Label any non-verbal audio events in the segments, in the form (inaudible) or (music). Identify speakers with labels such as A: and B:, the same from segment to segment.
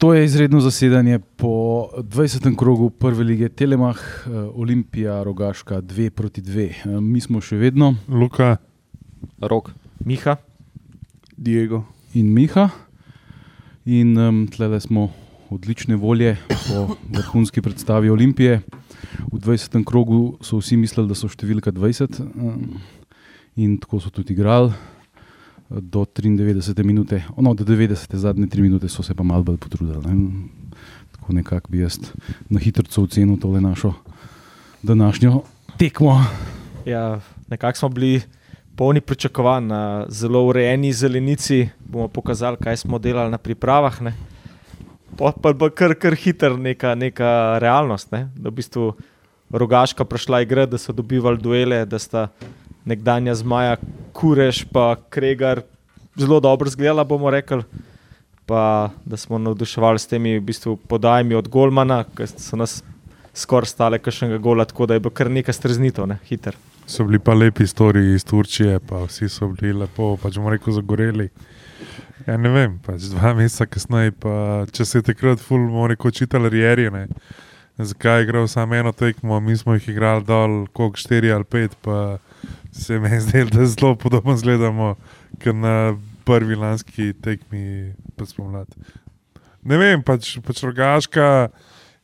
A: To je izredno zasedanje po 20. krogu prve lige Telemah, eh, Olimpija, Rogaška 2 proti 2. Eh, Mi smo še vedno
B: Luka,
C: Rok, Miha,
D: Diego.
A: in Miha. In um, tle smo odlične volje po vrhunski predstavi Olimpije. V 20. krogu so vsi mislili, da so številka 20 um, in tako so tudi igrali. Do 93 minute, no, do 90, zadnje 3 minute so se pa malo bolj potrudili. Ne. Tako nekako bi jaz na hitro ocenil tole našo današnjo tekmo.
C: Ja, nekako smo bili polni pričakovanj na zelo urejeni zelenici. Bomo pokazali, kaj smo delali na pripravah. Ne. Pa bo kar, kar hiter neka, neka realnost. Ne. Da v bistvu rogaška prišla igra, da so dobivali duele, da sta nekdanja zmaja Kureš pa Kregar zelo dobro zgledala, bomo rekli. Pa da smo navduševali s temi v bistvu, podajami od Golmana, ki so nas skoraj stale kakšnega gola, tako da je bilo kar nekaj streznitev, ne, hiter.
B: so bili pa lepi storiji iz Turčije, pa vsi so bili lepo, pač bomo rekel, zagoreli. Ja, ne vem, pač dva (laughs) meseca kasneje, pa če se je takrat ful, bomo rekel, čital rjerje, zakaj je igral samo eno tekmo, mi smo jih igrali dol, koliko štiri ali pet, se mi zdelo, da zelo podobno izgledamo, kot na prvi lanski tekmi pa spomladi. Ne vem, pač, pač rogaška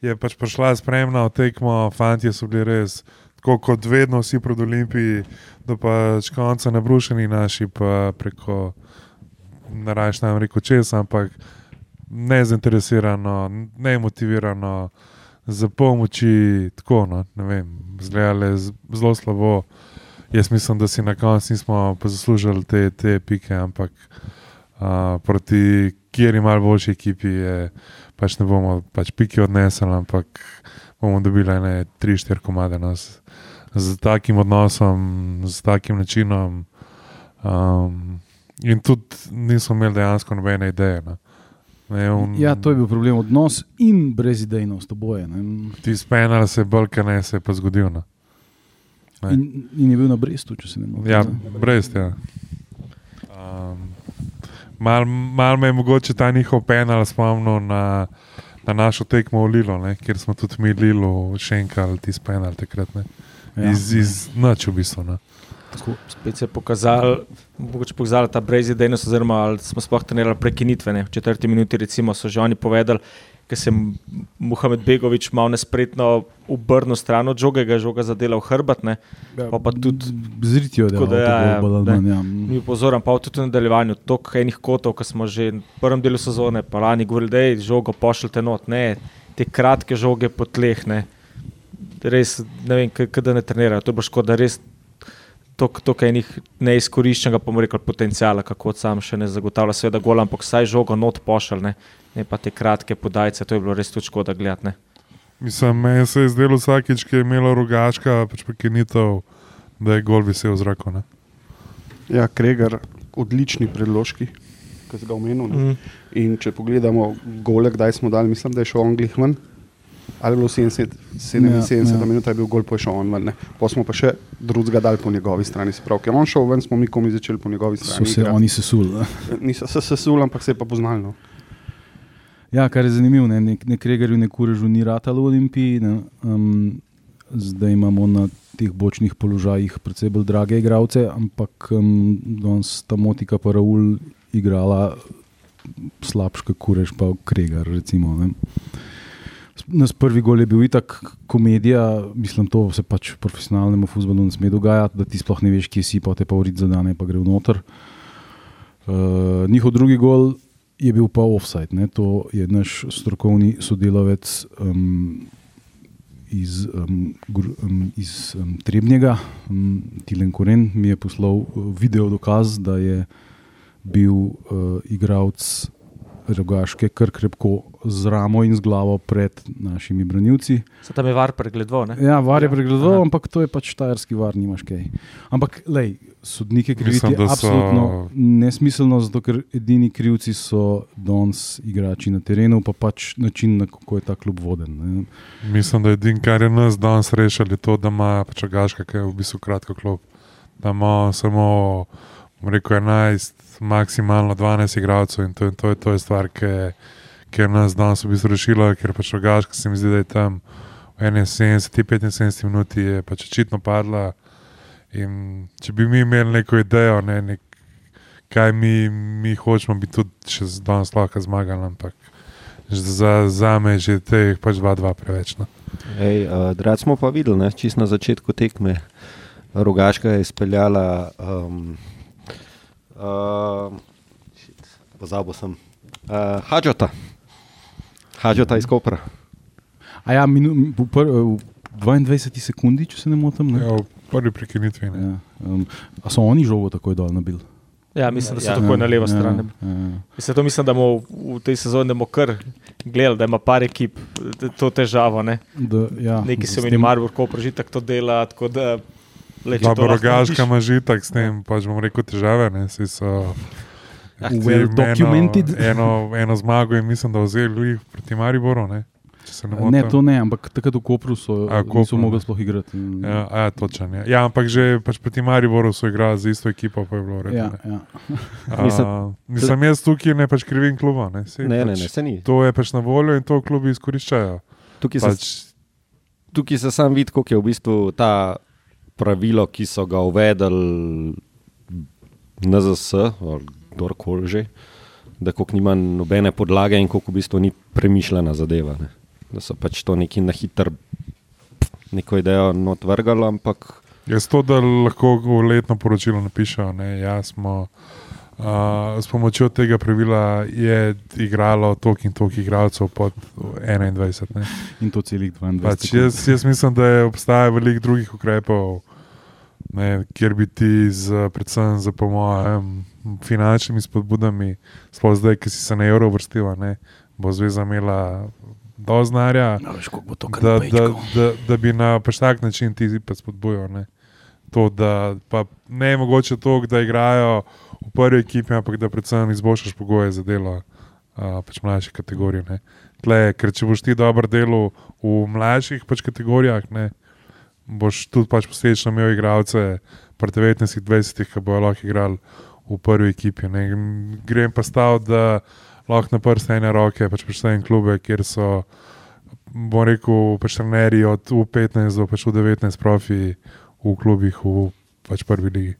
B: je pač prišla spremna v tekmo, fanti so bili res tako kot vedno, vsi pred Olimpiji, do pač konca nabrušeni naši, pa preko ne rajš nam reko česa, ampak nezainteresirano, nemotivirano, za pomoči, tako no, ne vem, zelo slabo. Jaz mislim, da si na koncu nismo zaslužili te, te pike, ampak uh, proti kjeri malo boljši ekipi je, pač ne bomo pač pike odnesli, ampak bomo dobili ne 3-4 komade. No, z, z takim odnosom, z takim načinom. Um, in tudi nismo imeli dejansko nobene ideje. No. Ne, un,
A: Ja, to je bil problem, odnos in brezidejnost, oboje. ne.
B: Ti spenal se bolj, kaj ne se je pa zgodil. No. Ne.
A: In, in je bil na Brestu, če se ne motim.
B: Ja,
A: ne.
B: brez tega. Um, mal, mal me je mogoče ta njihov penal spomnil na, na našo tekmo v Lilo, ne, kjer smo tudi mi Lilo še enkrat ti spenal takrat. Ne.
A: Ja.
B: Iz, iz noč v bistvu. Ne.
C: Spet se je pokazal, mogoče pokazala ta brezidejnost, oziroma ali smo sploh trenirali prekinitve. Ne. V četrti minuti recimo, so že oni povedali, ker se je Muhamed Begovič malo nespretno obrnil stran od žogega, žoga zadela v hrbet. Ne. Pa pa tudi
A: Zritijo, da
C: Tako da ja, ja,
A: ali
C: ne.
A: manj. Ja.
C: Ni pozoren, pa tudi v nadaljevanju, toliko enih kotov, ki smo že v prvem delu sezone, pa lani govorili, da je žogo pošljite not, ne, te kratke žoge po tleh, ne, res ne vem, kaj da ne trenirajo, to bo škoda, res toliko enih neizkoriščenega, pa bomo rekli, potencijala, kako sam še ne zagotavlja, seveda gol, ampak vsaj žogo not pošlj, ne, ne pa te kratke podajce, to je bilo res tudi škoda gledati, ne.
B: Mislim, meni se je zdelo vsakič, ki je imela rogaška, pač prekinitev, da je gol visel v zraku. Ne.
D: Ja, Kregar, odlični predložki, ki si ga omenil. ne.
C: Mm.
D: In če pogledamo gole, kdaj smo dali, mislim, da je šel Anglih ven. Ali bilo 70, 77
A: Ja,
D: ja, minut, je bil gol, pa je šel on ven. Pa smo pa še drugega dali po njegovi strani. Se pravi, ker on šel ven, smo mi komi začeli po njegovi
A: So
D: strani.
A: se
D: igrati.
A: oni sesuli.
D: Niso se sesuli, ampak se je pa poznali. No.
A: Ja, kar je zanimivo, ne, nek, nek regarju, nek urežu ni ratalo v Olimpiji. Ne, um, zdaj imamo na teh bočnih položajih precej bolj drage igralce, ampak um, danes ta motika pa Raul igrala slabše, kot kurež pa Kregar. Recimo, ne. Nas prvi gol je bil itak komedija, mislim, to se pač v profesionalnem futbalu ne sme dogajati, da ti sploh ne veš, kje si, pa te pa urit zadane, pa gre v noter. Uh, njihov drugi gol je bil pa offside. Ne? To je naš strokovni sodelavec um, iz, um, iz um, Trebnjega, um, Tilen Koren, mi je poslal uh, video dokaz, da je bil uh, igralec Rogaške kar krepko z ramo in z glavo pred našimi branilci.
C: Se tam je var pregledoval, ne.
A: Ja, var je
D: Ja,
A: pregledoval, ampak to je pač štajerski var, nimaš kaj. Ampak, lej, sodnike kriviti
B: Mislim,
A: je
B: da so-
A: absolutno nesmiselno, zato ker edini krivci so danes igrači na terenu, pa pač način, na kako je ta klub voden. Ne.
B: Mislim, da je edino, kar je nas danes rešili, to, da ima pač Rogaška, ki je v bistvu kratko klop. Da ima samo, bom rekel, 11, maksimalno 12 igralcev in to, in to, je, to je stvar, ki, ker nas danes v bistvu rešilo, ker pač rogaška se mi zdi, da je tam v 71-75 minuti je pač očitno padla. In če bi mi imeli neko idejo, ne, nek, kaj mi, mi hočemo, bi tudi še danes lahko zmagali, ampak za, za me je že teh pač 2-2 preveč. No.
E: Ej, uh, Drag smo pa videli, ne, čist na začetku tekme. Rogaška je izpeljala, um, uh, pozabil sem, uh, Hadžota. Hadžota iz Kopra.
A: A ja, minu, v, pr, v 22 sekundi, če se ne motim. Ne?
B: Ja, v prvi prekinitvi. Ne.
A: Ja, um, a so oni žogo takoj dol nabil?
C: Ja, mislim, da so
E: Ja.
C: tako na levo
A: ja,
C: stran.
A: Ja, ja.
C: Mislim, to mislim, da bomo v tej sezoni kar gledali, da ima par ekip to težavo. Ne?
A: Da, ja,
C: Neki se
A: tem-
C: meni Maribor, ko prežitek to dela. tako Da, le,
B: Dobro, rogaška ima že tako s tem, pač bom rekel, težave. Ne, saj so,
A: Ah, well
B: eno-
A: documented.
B: Eno, eno zmago in mislim, da vzeli jih proti Mariboru. Ne, če se ne.
A: Ne, to ne, ampak takrat v Kopru so,
B: A,
A: a,
B: Kopru,
A: mogli
B: ne.
A: sploh igrati.
B: Ja, a, ja, točen, ja. ja, ampak že pač proti Mariboru so igrali z isto ekipo, pa je bilo
A: ja,
B: redo.
A: ja.
E: Mislim-
B: Mislim, jaz tukaj ne pač krivim kluba. Ne, Saj
E: Ne, ne,
B: pač
E: ne, se ni.
B: To je pač na voljo in to klubi izkoriščajo.
E: Tukaj se,
B: Pač,
E: tukaj se sam vidi, kako je v bistvu ta pravilo, ki so ga uvedli NZS ali kdorkoli že, da koliko nima nobene podlage in koliko v bistvu ni premišljena zadeva. Ne. Da so pač to neki na hiter, neko idejo not vrgali, ampak
B: Jaz to, da lahko v letno poročilo napišejo. Ne, ja, smo, uh, s pomočjo tega pravila je igralo toliko in toliko igralcev pod 21. Ne.
A: In to celih 22.
B: Pač jaz, jaz mislim, da je obstaja veliko drugih ukrepov, ne, kjer bi ti, z, predvsem z pomočjo finančnimi spodbudami, sploh zdaj, ki si se na evro vrstiva, ne, bo zveza imela.
A: Ja, koliko bo to
B: da, da, da, da bi na pač tak način ti spodbujal. To, da ne je mogoče to, da igrajo v prvi ekipi, ampak da predvsem izboljšaš pogoje za delo uh, pač mlajših kategorij. ne. Tle, ker če boš ti dobro delal v mlajših pač kategorijah, ne, boš tudi pač posledično imel igralce pri 19-20, ki bojo lahko igrali v prvi ekipi. Ne. Grem pa stav, da lahko na prste ene roke, pač predvsem klube, kjer so bom rekel, pač trenerji od U15 do pač U19 profi v klubih v pač prvi ligi.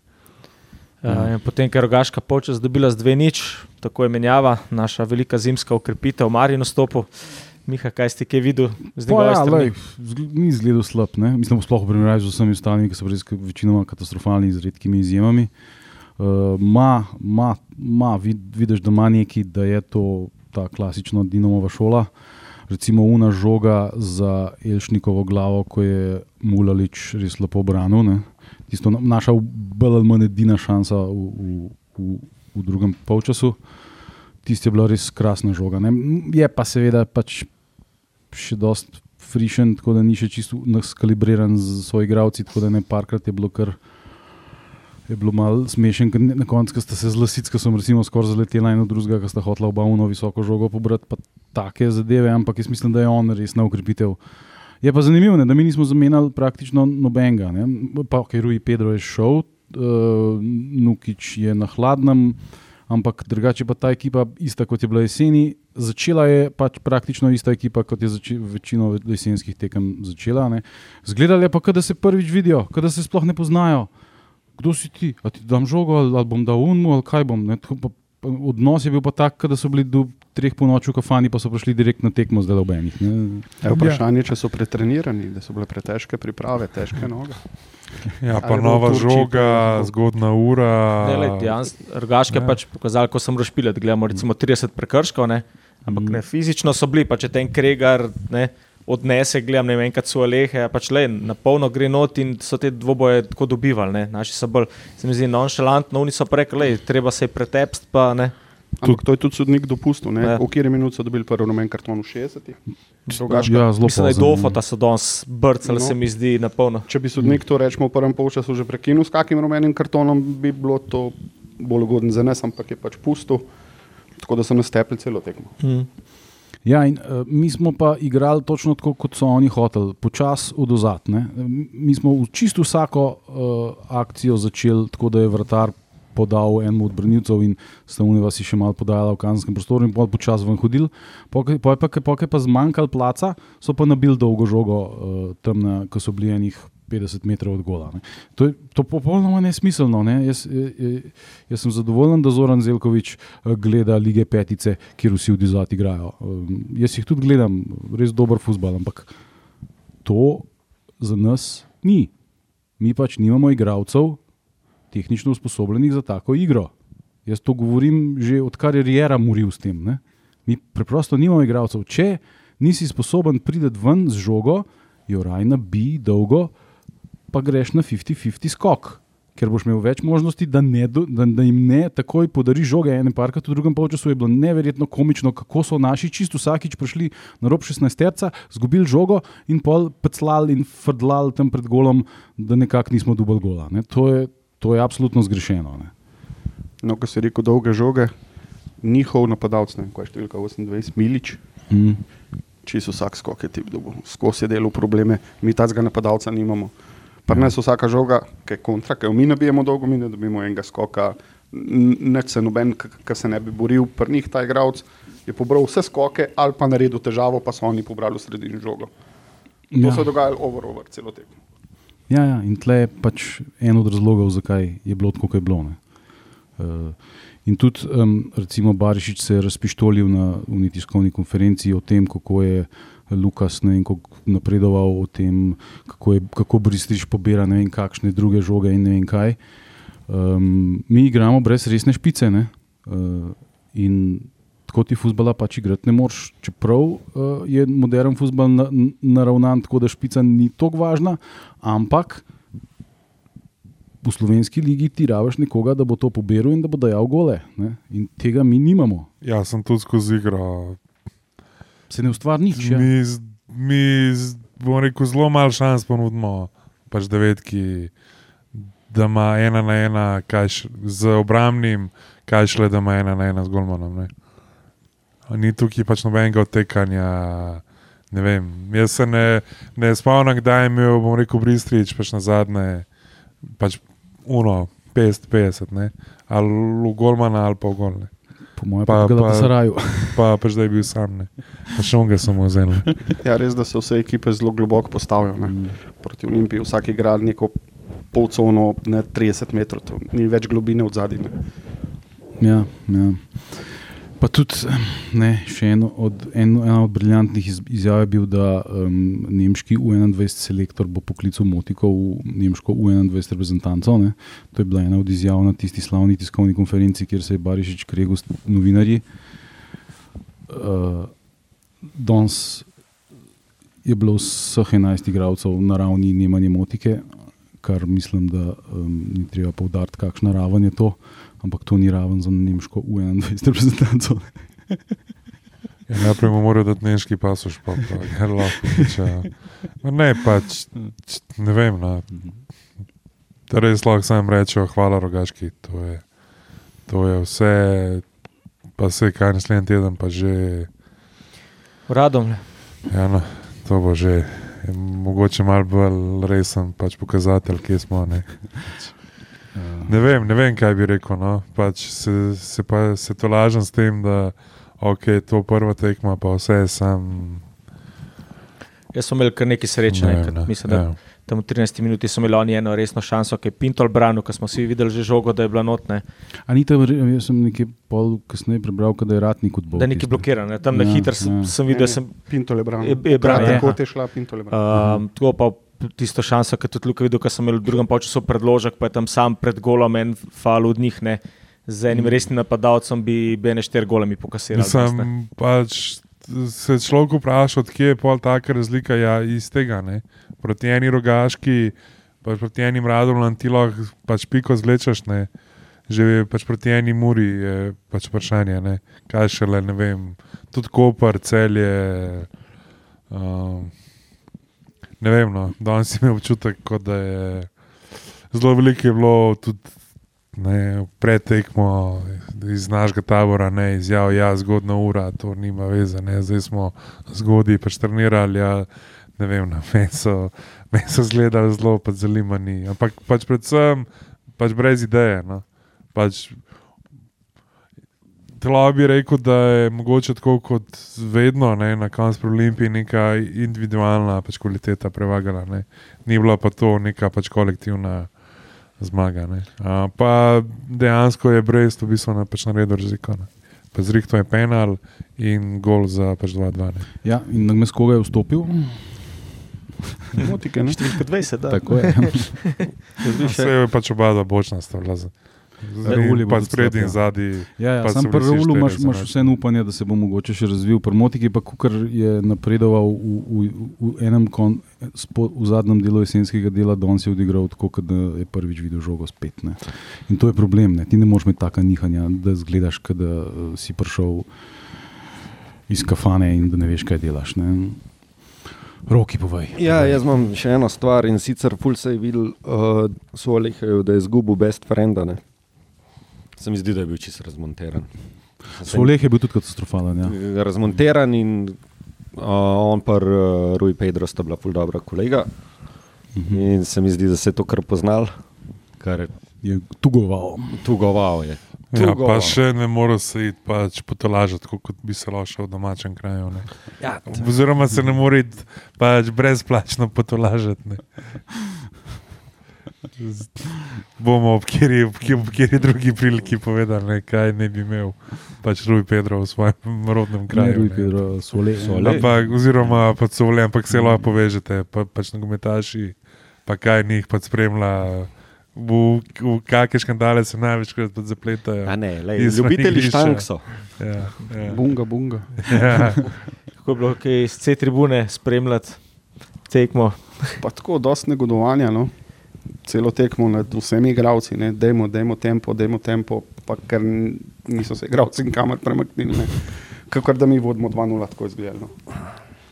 C: Ja, in potem, ker je rogaška počas dobila z dve nič, tako je menjava, naša velika zimska ukrepitev, Marino stopu. Miha, kaj si ti kaj videl z
A: Pa
C: njegove
A: ja, lej, ni izgledal slab. Ne? Mislim, sploh v primerjavi z vsemi ostalimi, ki so res večinoma katastrofalni, z redkimi izjemami. Uh, ma, ma, ma, vid, vidiš, da ima neki, da je to ta klasična Dinamova šola. Recimo una žoga za Elšnikovo glavo, ko je Mulalič res lepo branil. Tisto na- naša bolj ali manj edina šansa v, v, v, v drugem polčasu. Tisti je bila res krasna žoga. Ne? Je pa seveda pač še dosti frišen, tako da ni še čisto skalibriran z svojimi igravci, tako da ne parkrat je bilo kar. Je bilo malo smešen, ker na koncu ko sta se z lasicko, sem recimo skoraj zaletela eno drugega, ki sta hotela oba uno visoko žogo pobrati, pa take zadeve, ampak jaz mislim, da je on res na ukrepitev. Je pa zanimivo, ne, da mi nismo zamenjali praktično nobenega. Ne. Pa, ok, Rui Pedro je šel, uh, Nukič je na hladnem, ampak drugače pa ta ekipa ista kot je bila jeseni. Začela je pač praktično ista ekipa, kot je zači, večino jesenskih tekem začela. Ne. Zgledali je pa, da se prvič vidijo, da se sploh ne poznajo. Kdo si ti? A ti dam žogo ali, ali bom dal unmu ali kaj bom. Ne, tako pa, odnos je bil pa tak, kot da so bili do treh po noči v kafani, pa so prišli direkt na tekmo zdaj ob enih. ne.
D: Je vprašanje, če so pretrenirani, da so bile pretežke priprave, težke (laughs) noge.
B: Ja, pa nova
D: Turčiji
B: žoga,
D: to-
B: zgodna ura.
C: Ne, lej, dejansko, Rogaške
B: Ja.
C: ja. pač pokazali, ko sem razpilil, gledamo recimo 30 prekrškov, ne? ampak
A: Mhm.
C: ne, fizično so bili, pa če ten kregar ne, odnese, gledam, ne vem, enkrat so alehe, pač le, na polno gre not in so te dvoboje tako dobivali. Ne? Naši so bolj, se mi zdi, nonšalantno, oni so rekli, treba se je pretepst, pa ne.
D: Ampak to je tudi sodnik dopustil. Ne?
C: Ja.
D: V kateri minuti so dobili prvi rumen karton v 60? Drugače,
A: Ja, zelo ne.
C: dofota so danes brcali,
D: No.
C: se mi zdi, na polno.
D: Če bi sodnik to rečemo v prvem polčasu že prekinil s kakim rumenim kartonom, bi bilo to bolj ugodno za nas, ampak je pač pustil. Tako da so nas tepli celo tekmo.
C: Hmm.
A: Ja, in, uh, mi smo pa igrali točno tako, kot so oni hoteli, počasi od ozad. ne. Mi smo v čisto vsako uh, akcijo začeli tako, da je vrtar podal enemu od branilcev in sta uneva si še malo podajala v kazenskem prostoru in pol počasi ven hodil. Poke pa, pa, pa, pa zmanjkalo placa, so pa nabili dolgo žogo uh, tam, ko so bili enih 50 metrov od gola. Ne. To je to popolnoma nesmiselno. Ne. Jaz, jaz, sem zadovoljen, da Zoran Zelkovič eh, gleda lige petice, kjer vsi v Dizati igrajo. Um, jaz jih tudi gledam, res dober futbol, ampak to za nas ni. Mi pač nimamo igralcev, tehnično usposobljenih za tako igro. Jaz to govorim že odkar je Riera moril s tem. Ne? Mi preprosto nimamo igralcev. Če nisi sposoben priti ven z žogo, jo rajna bi dolgo, pa greš na 50-50 skok. Ker boš imel več možnosti, da, ne, da, da jim ne takoj podariš žoge. Ene parka, v drugem polčasu je bilo neverjetno komično, kako so naši čisto vsakič prišli na rob 16 terca, zgubili žogo in pol peclali in frdlali tam pred golom, da nekako nismo dubali gola. Ne. To, je, to je absolutno zgrešeno. Ne.
D: No, ko si rekel dolge žoge, njihov napadalec, ne vem, kaj je številka 28, milič.
A: Mm.
D: Čisto vsak skok je tip, bo skozi delal probleme, mi tazga napadalca nimamo. Ne so vsaka žoga, ki je kontra, ki jo mi nabijemo dolgo, mi ne dobimo enega skoka, neč se noben, ki se ne bi boril, pri njih ta igralec je pobral vse skoke ali pa naredil težavo, pa so oni pobrali sredini žogo. To
A: Ja.
D: se je dogajalo over, over celo tekmo.
A: Ja, ja, in tle je pač en od razlogov, zakaj je bilo tako, kot je bilo. ne. Uh, in tudi, um, recimo, Barišič se je razpištolil na uni tiskovni konferenci o tem, kako je Lukas ne vem, kako napredoval, o tem, kako, je, kako Bristrič pobira ne vem, kakšne druge žoge in ne vem kaj. Um, mi igramo brez resne špice. ne. Uh, in tako ti futbola pač igrati ne moreš. Čeprav uh, je modern futbol na, naravnan tako, da špica ni tako važna, ampak v slovenski ligi ti rabiš nekoga, da bo to pobiral in da bo dajal gole. Ne? In tega mi nimamo.
B: Ja, sem tudi skozi igro.
A: Se ne ustvari nič. Ja.
B: Mi, mi bomo rekel, zelo malo šans ponudimo, pač devetki, da ima ena na ena, kaj š, z obramnim, kaj šle, da ima ena na ena z golmanom. Ne. Ni tukaj pač nobenega odtekanja. Ne vem, jaz se ne, ne spomnim, kdaj je imel, bom rekel, Bristrič, pač na zadnje, pač uno, 50-50, ne. ali v Golmana ali pa v Golne.
A: Po mojem,
B: Pa-
A: pa, pa,
B: pa-
A: pa Saraju. (laughs)
B: Pa pač da je bil sam, ne. Pa še on ga samo vzel. ne.
D: Ja, res, da se vse ekipe zelo globoko postavijo. Ne. Proti Olimpiji vsak igra neko polcono, ne 30 metrov, to ni več globine od zadaj.
A: Ja, ja. Pa tudi ne, še eno od, en, ena od briljantnih iz, izjav je bil, da um, nemški U21 selektor bo poklical Motiko v nemško U21 reprezentanco. Ne. To je bila ena od izjav na tisti slavni tiskovni konferenci, kjer se je Barišič kregel s novinarji. Uh, danes je bilo vseh 11 igralcev na ravni Nemanje Motike, kar mislim, da um, ni treba poudariti, kakšna raven je to ampak to ni raven za nemško U21 reprezentanco.
B: Ja, najprej mu morajo dati nemški pasoš, pa pa je lahko. Če, Ma ne, pač, ne vem. No. Da res lahko sam rečejo, hvala rogaški. To je, to je vse, pa se kaj naslednji teden, pa že,
C: Radom.
B: ja, no, to bo že. je Mogoče malo bolj resen pač pokazatelj, kje smo. Ne. Ne vem, ne vem, kaj bi rekel. No. Pač se, se, pa, se to lažem s tem, da okay, to prva tekma, pa vse je sam.
C: Jaz sem imel kar nekaj sreče.
B: ne
C: Ne,
B: no.
C: mislim, da
B: ja.
C: tam v 13 minuti so imeli oni eno resno šanso, ki je Pintol branil, ko smo vsi videli že žogo, da je bila notne,
A: A ni tam, jaz sem nekaj pol kasneje prebral, da je ratnik odbor.
C: da je nekaj blokiran. Ne. Tam na
A: Ja,
C: hitro sem,
A: ja.
C: sem videl, sem,
D: Pintole branil.
C: Je- je branil, ja.
D: Tako je šla Pintole branil.
C: um, tako pa tisto šanso, ki je tudi Luka videl, ko sem imel v drugem času predložek, pa je tam sam pred golom en fal od njih. Ne. Z enim resnim napadalcem bi bene štiri gole mi pokasirali. danes, ne.
B: Mislim, pač se človek vpraša, odkje je pol taka razlika ja, iz tega. Ne? Proti eni rogaški, pač proti enim radom ti lahko pač piko zlečeš. Ne? Že pač proti eni muri je pač vprašanje, ne? kaj šele ne vem. Tudi Koper, celje. Um, ne vem, no. danes imel občutek, da je zelo veliko je bilo tudi ne, pred tekmo iz našega tabora, ne izjav, ja, zgodna ura, to nima veze, ne, zdaj smo zgodaj trenirali, ja, ne vem, (laughs) na meso, meso zgledali zelo, zanimani, ampak pač predvsem pač brez ideje. No. Pač, Tla bi rekel, da je mogoče tako kot vedno ne, na koncu pri Olimpiji neka individualna pač, kvaliteta prevagala. Ne. Ni bila pa to neka pač kolektivna zmaga. Ne. A, pa dejansko je Brest v bistvu na, pač naredil razliko. ne. Pa zrihto je penal in gol za pač 2-2. ne.
A: Ja, in na koga je vstopil?
D: Motike, ne?
C: Številka 20, da.
A: Tako je. (laughs)
B: Vse je pač oba dva bočna stavila.
A: Bil
B: Pa
A: tudi
B: sprednji in
A: ja.
B: zadnji.
A: Ja, ja,
B: Pa
A: sam pri
B: štirje
A: imaš, imaš vseeno upanje, da se bo mogoče še razvil. Pri Motiki pa, kar je napredoval v, v, v, enem kon, spo, v zadnjem delu jesenskega dela, danes je odigral tako, kot da je prvič videl žogo spet. Ne. In to je problem. Ne. Ti ne moreš imeti taka nihanja, da zgledaš, kot da eh, si prišel iz kafane in da ne veš, kaj delaš. Ne. Roki, povej.
E: Ja, jaz imam še eno stvar in sicer ful se je videl, uh, Solehev, da je izgubil best frienda. Ne? Se mi zdi, da je bil čisto razmontiran.
A: Soleh je bil tudi katastrofalen. Ja.
E: Razmontiran in uh, on pa uh, Rui Pedro sta bila ful dobra kolega.
A: Mhm.
E: In se mi zdi, da se je to kar poznal, kar
A: Je tugoval.
E: tugoval je.
B: Ja,
E: Tugo.
B: pa še ne more se iti pač potolažiti, kot bi se lahko v domačem kraju. Ne.
E: Ja,
B: Oziroma se ne more iti pač brezplačno potolažiti. ne. (laughs) Bomo ob kjeri, ob ob kjeri drugi priliki povedali, ne, kaj ne bi imel pač Rui Pedro v svojem (laughs) rodnem
A: Ne,
B: kraju.
A: Rui
B: ne.
A: Pedro, Soleh.
E: Soleh.
B: Ampak, oziroma pač so vle, ampak se lahko povežete, pa, pač nogometaši, pa kaj njih pač spremlja. V, v kakšne škandale se največkrat pač zapletajo.
E: A ne, lej, ljubitelji štank so.
B: Ja, ja.
D: Bunga, bunga.
B: Ja. (laughs)
C: Kako je bilo okay, iz C tribune spremljati tekmo.
D: Pa tako, dosti negodovanja. No? Celo tekmo nad vsemi igravci, ne? dajmo, dajmo tempo, dajmo tempo, pa ker niso se igravci nikamor premaknili. ne. Kakor da mi vodimo 2-0, tako izgledalo.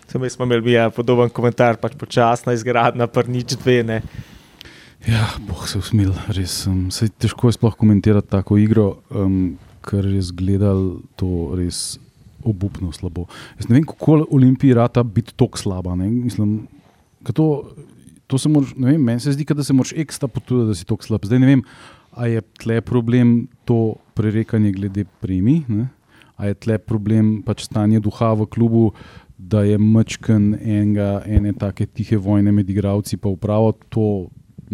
C: Sem jaz smo imeli ja, podoben komentar, pač počasna izgradnja, pa nič dve. Ne.
A: Ja, boh se usmil, res. Um, saj težko je sploh komentirati tako igro, um, ker je zgledal to res obupno slabo. Jaz ne vem, kako Olimpiji rata biti tako slaba. Ne? Mislim, to, to se moraš, ne vem, meni se zdi, da se moraš ekstra potruditi, da si tako slab. Zdaj ne vem, a je tle problem to prerekanje glede premij, ne? a je tle problem pač stanje duha v klubu, da je mačken enega, ene take tihe vojne med igravci, pa upravo to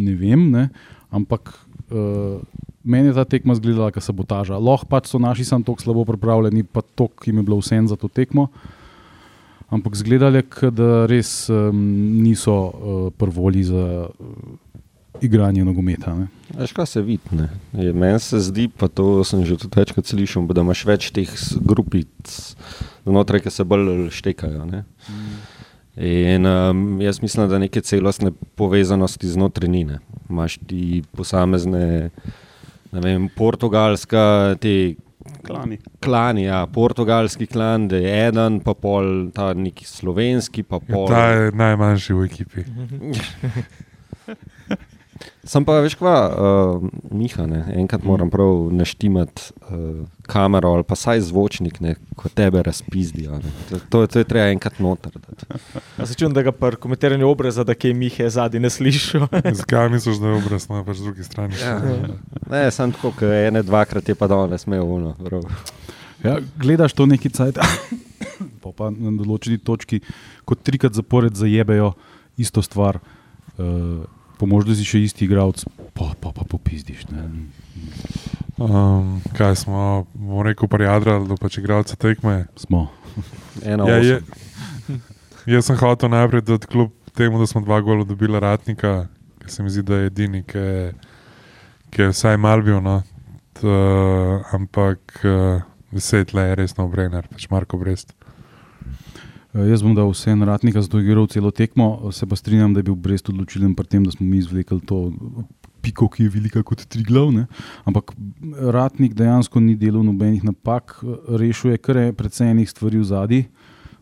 A: ne vem, ne? ampak uh, meni je ta tekma izgledala kot sabotaža. Lahko pač so naši sam tako slabo pripravljeni, pa to, ki jim je bilo vse za to tekmo. Ampak zgledali da res um, niso uh, prvoli za uh, igranje nogometa. Ne?
E: Veš, kaj se vidi? Meni se zdi, pa to sem že tudi večkrat slišal, da imaš več teh grupic znotraj, ki se bolj štekajo. Ne? In um, jaz mislim, da neke celostne povezanosti znotraj ni. ne. Imaš ti posamezne, ne vem, portugalska, te
D: Klani.
E: klani, ja, portugalski klan, da je eden, pa pol ta neki slovenski, pa pol.
B: Ta je najmanjši v ekipi. (laughs)
E: Sem pa veš, kva, uh, Miha, ne? enkrat moram prav naštimati uh, kamero ali pa saj zvočnik, ne? ko tebe razpizdijo. ne. To, to, to je treba enkrat noter. dati. (laughs)
C: Ja, se čutim, da ga pri komentiranju obraza, da kaj Mihe zadnji ne slišiš. (laughs)
B: Zakaj misliš, da je obraz na pač drugi strani?
E: Ja. Ne, sem tako, ker ene dvakrat je pa danes imel uno. prav.
A: Ja, gledaš to neki cajt, (coughs) pa, pa na določeni točki, kot trikrat zapored zajebejo isto stvar. Uh, Pomož, da si še isti igralec, pa pa, pa popizdiš. Ne.
B: Um, kaj smo, bomo rekel, prijadra, da pač igralce tekme.
A: Smo.
E: Ena
B: Ja, je, jaz sem hotel najprej, da kljub temu, da smo dva gola dobila ratnika, ki se mi zdi, da je edini, ki je, ki je vsaj mal bil. No. T, ampak uh, deset le je res no brenner, pač Marko Brest.
A: Uh, jaz bom dal vse na ratnika, zato je igral celo tekmo. Se pa strinjam, da je bil Brest odločilen pri tem, da smo mi izvlekli to piko, ki je velika kot tri glavne. Ampak ratnik dejansko ni delal nobenih napak, rešil je kar precej enih stvari v zadnji.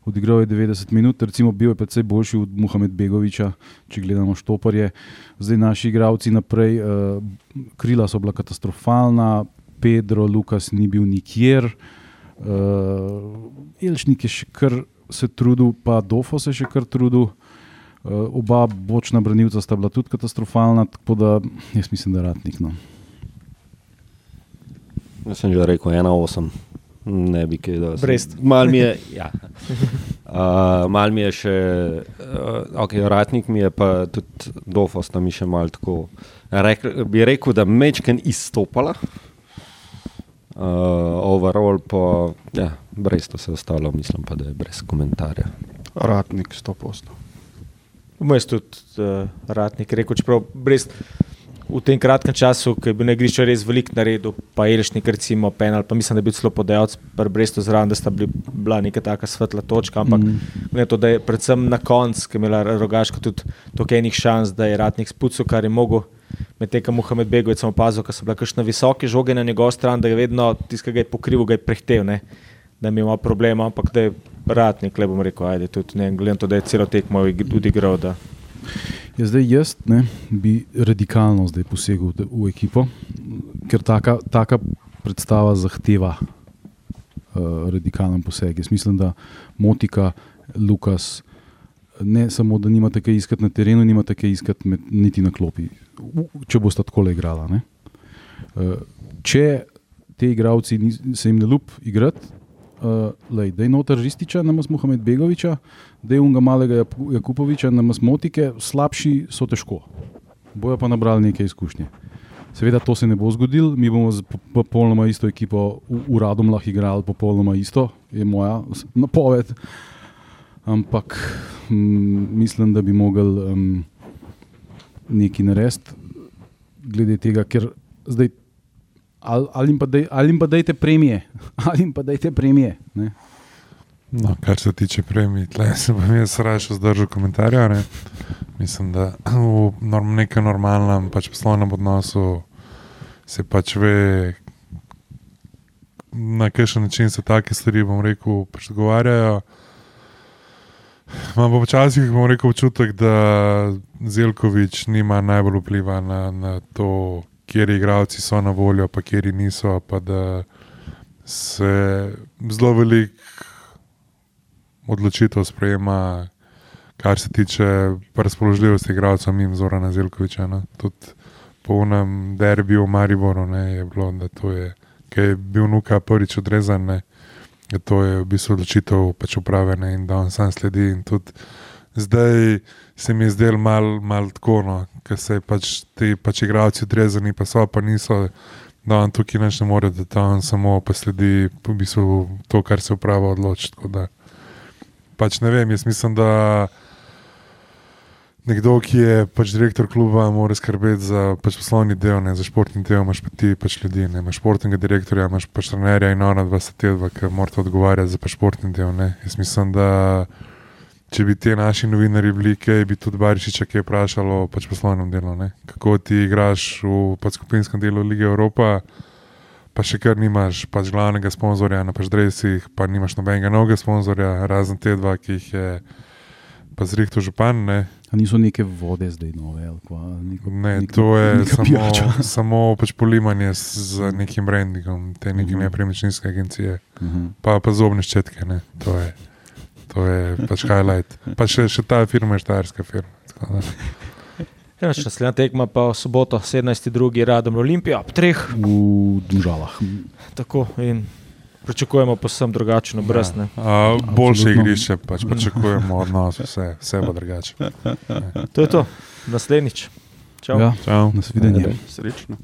A: Odigral je 90 minut, recimo bil je precej boljši od Muhamed Begoviča, če gledamo štoparje. Zdaj naši igravci naprej, uh, krila so bila katastrofalna, Pedro, Lukas ni bil nikjer, uh, Elšnik je še kar se trudil, pa Dofo se je še kar trudil. Uh, oba bočna branilca sta bila tudi katastrofalna, tako da jaz mislim, da je ratnik. No.
E: Jaz sem že rekel 1,8. Ne bi kaj dal.
C: Brest.
E: Mal mi je, (laughs) ja. uh, mal mi je še, uh, ok, ratnik mi je pa tudi dofos, tam mi še mal tako. Rekl, bi rekel, da mečken izstopala. Uh, overall pa, ja, brez to se ostalo, mislim pa, da je brez komentarja.
D: Ratnik 100%.
C: Vmes tudi uh, ratnik rekel, čeprav brez. V tem kratkem času, ki je bil na igrišču res velik na redu, pa Elšnik, recimo, penal, pa mislim, da je bil celo podajalec, pa Bresto zraven, da sta bili, bila neka taka svetla točka, ampak mm. ne, to, da je predvsem na koncu, ki je imela rogaška tudi toliko enih šans, da je ratnik spucu, kar je mogel. Medtem ko Mohamed Begovic sem opazil, da so bile kakšne visoke žoge na njegovo stran, da je vedno tiskal, ga je pokrival, ga je prehtev, ne? da ima problema, ampak da je ratnik, le bom rekel, ajde, tudi ne, gledam to, da je celo tekmo tudi igral. Da...
A: Ja, zdaj jaz ne, bi radikalno zdaj posegel v ekipo, ker taka, taka predstava zahteva uh, radikalen poseg. Jaz mislim, da Motika, Lukas, ne samo, da nimate kaj iskati na terenu, nimate kaj iskati med, niti na klopi, če boste tako igrala. Uh, če te igravci se jim ne lup igrati, uh, da je noter Rističa, namas Mohamed Begoviča, da je unga malega Jakupoviča, namas Motike, slabši so težko. Bojo pa nabrali nekaj izkušnje. Seveda to se ne bo zgodilo, mi bomo z popolnoma isto ekipo uradom lahko igrali, popolnoma isto, je moja napoved. Ampak m, mislim, da bi mogli um, nekaj narediti glede tega, ker zdaj ali, ali, jim dej, ali jim pa dajte premije, (laughs) ali jim pa dajte premije. Ne?
B: No, kar se tiče premij, tle se bom jaz raje zdržal komentarja. Ne? Mislim, da v norm, nekem normalnem pač poslovnem odnosu se pač ve, na kakšen način se take stvari, bom rekel, pač dogovarjajo. Imam pa včasih, bom rekel, občutek, da Zelkovič nima najbolj vpliva na, na to, kjer igravci so na voljo, pa kjer niso. Pa da se zelo velik odločitev sprejema, kar se tiče razpoložljivosti igravcev, mimo Zorana Zelkoviča. No. Tudi po unem derbiju v Mariboru ne, je bilo, da to je, ki je bil nuka prvič odrezan. Ne. To je v bistvu odločitev pač upravljena in da on sam sledi. Zdaj se mi je zdelo malo mal tako, no, ker se pač ti pač igravci odrezani, pa so pa niso, da on tukaj ne more, da tam samo posledi v bistvu to, kar se uprava odloči. Pač ne vem, jaz mislim, da nekdo, ki je pač direktor kluba, mora skrbeti za pač poslovni del, ne za športni del, imaš pa ti pač ljudi, ne imaš športnega direktorja, imaš pač trenerja in ona dva sta te dva, ki morata odgovarjati za pač športni del. Ne. Jaz mislim, da če bi ti naši novinari bili, kaj bi tudi Barišič, ki je vprašal o pač poslovnem delu. Ne? Kako ti igraš v pač skupinskem delu Lige Evropa, pa še kar nimaš pač glavnega sponzorja na pač Dresih, pa nimaš nobenega novega sponzorja, razen te dva, ki jih je pa zrihto župan. Ne?
A: A niso neke vode zdaj nove? Kva, neko,
B: ne,
A: neko,
B: to je samo,
A: pijača. (laughs)
B: samo pač polimanje z nekim brandingom, te neke uh
A: Mhm.
B: -huh. nepremičninske agencije,
A: Uh -huh.
B: pa, pa zobne ščetke. Ne? To je. To je pač highlight. Pa še, še ta firma je štajerska firma. tako. (laughs)
C: Ja, Naslednja tekma pa v soboto, 17.2. radom Olimpija, ob treh.
A: V Dvožalah.
C: Tako in pričakujemo posebno drugačen obraz. Ja.
B: A, boljše
A: Absolutno.
B: igrišče, pač pričakujemo od nas, vse, vse bo drugače.
C: To je to, naslednjič. Čau.
A: Ja,
B: Čau.
A: nasvidenje.
D: Srečno.